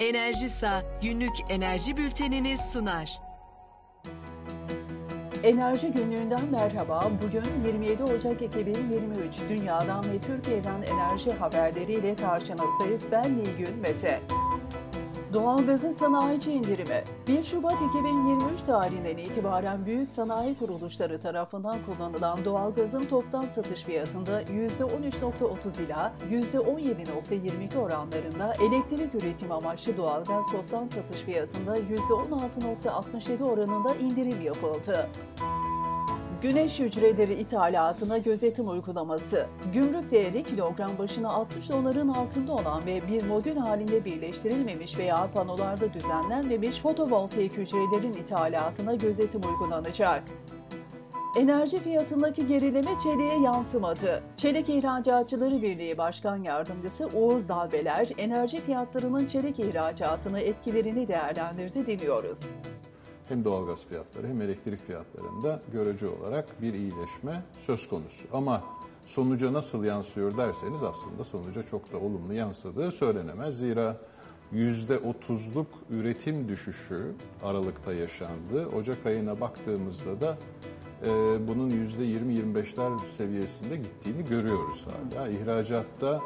Enerjisa günlük enerji bülteniniz sunar. Enerji günlüğünden merhaba. Bugün 27 Ocak 2023 Dünya'dan ve Türkiye'den enerji haberleriyle karşınızdayız. Ben Nilgün Mete. Doğalgazın sanayici indirimi 1 Şubat 2023 tarihinden itibaren büyük sanayi kuruluşları tarafından kullanılan doğalgazın toptan satış fiyatında %13.30 ila %17.22 oranlarında elektrik üretim amaçlı doğalgaz toptan satış fiyatında %16.67 oranında indirim yapıldı. Güneş hücreleri ithalatına gözetim uygulaması. Gümrük değeri kilogram başına 60 doların altında olan ve bir modül halinde birleştirilmemiş veya panolarda düzenlenmemiş fotovoltaik hücrelerin ithalatına gözetim uygulanacak. Enerji fiyatındaki gerileme çeliğe yansımadı. Çelik İhracatçıları Birliği Başkan Yardımcısı Uğur Dalbeler, enerji fiyatlarının çelik ihracatına etkilerini değerlendirdi dinliyoruz hem doğalgaz fiyatları hem elektrik fiyatlarında görece olarak bir iyileşme söz konusu. Ama sonuca nasıl yansıyor derseniz aslında sonuca çok da olumlu yansıdığı söylenemez. Zira %30'luk üretim düşüşü Aralık'ta yaşandı. Ocak ayına baktığımızda da e, bunun %20-25'ler seviyesinde gittiğini görüyoruz hala. İhracatta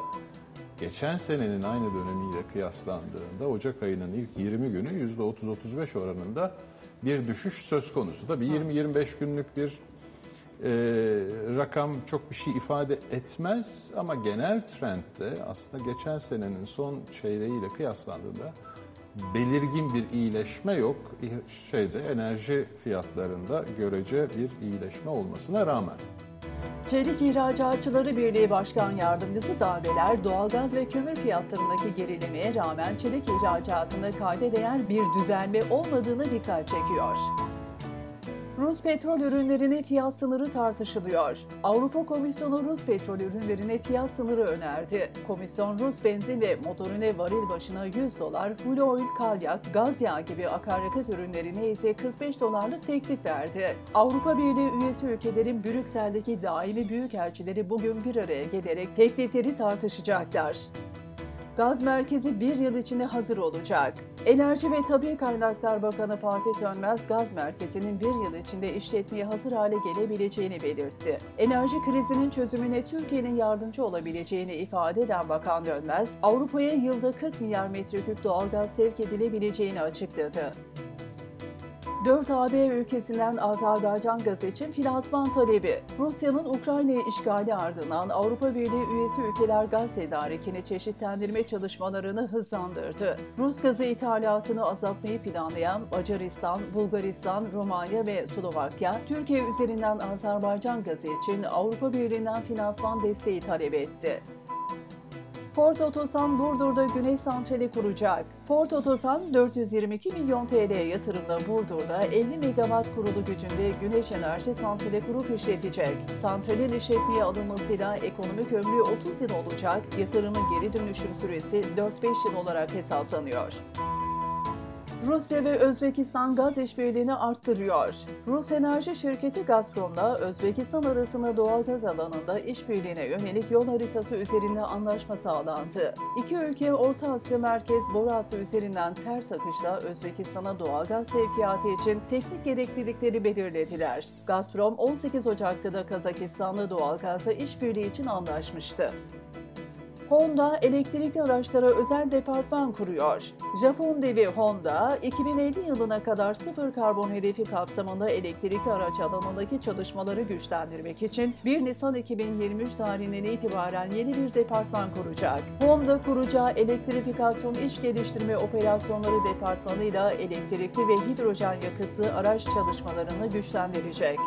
geçen senenin aynı dönemiyle kıyaslandığında Ocak ayının ilk 20 günü %30-35 oranında bir düşüş söz konusu. Tabii 20-25 günlük bir e, rakam çok bir şey ifade etmez ama genel trendde aslında geçen senenin son çeyreğiyle kıyaslandığında belirgin bir iyileşme yok. Şeyde enerji fiyatlarında görece bir iyileşme olmasına rağmen. Çelik İhracatçıları Birliği Başkan Yardımcısı Dalbeler, doğalgaz ve kömür fiyatlarındaki gerilemeye rağmen çelik ihracatında kayda değer bir düzelme olmadığını dikkat çekiyor. Rus petrol ürünlerine fiyat sınırı tartışılıyor. Avrupa Komisyonu Rus petrol ürünlerine fiyat sınırı önerdi. Komisyon Rus benzin ve motorine varil başına 100 dolar, full oil, kalyak, gaz yağı gibi akaryakıt ürünlerine ise 45 dolarlık teklif verdi. Avrupa Birliği üyesi ülkelerin Brüksel'deki daimi büyükelçileri bugün bir araya gelerek teklifleri tartışacaklar. Gaz merkezi bir yıl içinde hazır olacak. Enerji ve Tabi Kaynaklar Bakanı Fatih Dönmez, gaz merkezinin bir yıl içinde işletmeye hazır hale gelebileceğini belirtti. Enerji krizinin çözümüne Türkiye'nin yardımcı olabileceğini ifade eden Bakan Dönmez, Avrupa'ya yılda 40 milyar metreküp doğalgaz sevk edilebileceğini açıkladı. 4 AB ülkesinden Azerbaycan gazı için finansman talebi. Rusya'nın Ukrayna'yı işgali ardından Avrupa Birliği üyesi ülkeler gaz tedarikini çeşitlendirme çalışmalarını hızlandırdı. Rus gazı ithalatını azaltmayı planlayan Macaristan, Bulgaristan, Romanya ve Slovakya, Türkiye üzerinden Azerbaycan gazı için Avrupa Birliği'nden finansman desteği talep etti. Ford Otosan Burdur'da güneş santrali kuracak. Ford Otosan 422 milyon TL yatırımla Burdur'da 50 megawatt kurulu gücünde güneş enerji santrali kurup işletecek. Santralin işletmeye alınmasıyla ekonomik ömrü 30 yıl olacak, yatırımın geri dönüşüm süresi 4-5 yıl olarak hesaplanıyor. Rusya ve Özbekistan gaz işbirliğini arttırıyor. Rus enerji şirketi Gazprom'la Özbekistan arasında doğal gaz alanında işbirliğine yönelik yol haritası üzerinde anlaşma sağlandı. İki ülke Orta Asya Merkez boru üzerinden ters akışla Özbekistan'a doğal gaz sevkiyatı için teknik gereklilikleri belirlediler. Gazprom 18 Ocak'ta da Kazakistan'la doğal gazla işbirliği için anlaşmıştı. Honda elektrikli araçlara özel departman kuruyor. Japon devi Honda, 2050 yılına kadar sıfır karbon hedefi kapsamında elektrikli araç alanındaki çalışmaları güçlendirmek için 1 Nisan 2023 tarihinden itibaren yeni bir departman kuracak. Honda kuracağı elektrifikasyon iş geliştirme operasyonları departmanıyla elektrikli ve hidrojen yakıtlı araç çalışmalarını güçlendirecek.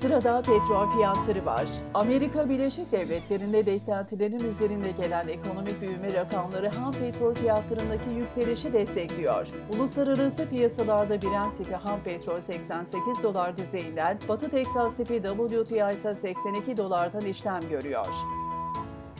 Sırada petrol fiyatları var. Amerika Birleşik Devletleri'nde beklentilerin üzerinde gelen ekonomik büyüme rakamları ham petrol fiyatlarındaki yükselişi destekliyor. Uluslararası piyasalarda Brent tipi ham petrol 88 dolar düzeyinden, Batı Teksas tipi WTI ise 82 dolardan işlem görüyor.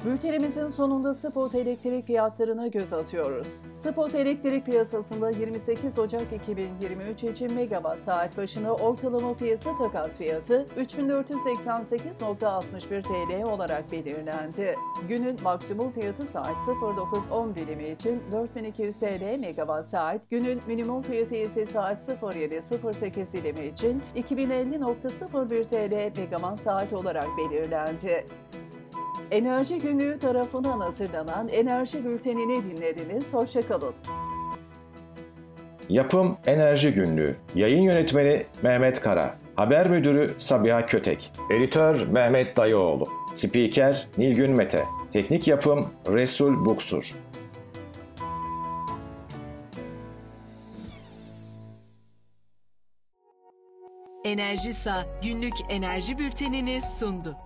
Bültenimizin sonunda spot elektrik fiyatlarına göz atıyoruz. Spot elektrik piyasasında 28 Ocak 2023 için megawatt saat başına ortalama piyasa takas fiyatı 3488.61 TL olarak belirlendi. Günün maksimum fiyatı saat 09.10 dilimi için 4200 TL megawatt saat, günün minimum fiyatı ise saat 07.08 dilimi için 2050.01 TL megawatt saat olarak belirlendi. Enerji Günlüğü tarafından hazırlanan Enerji Bülteni'ni dinlediniz. Hoşçakalın. Yapım Enerji Günlüğü. Yayın Yönetmeni Mehmet Kara. Haber Müdürü Sabiha Kötek. Editör Mehmet Dayıoğlu. Spiker Nilgün Mete. Teknik Yapım Resul Buksur. Enerjisa günlük enerji bültenini sundu.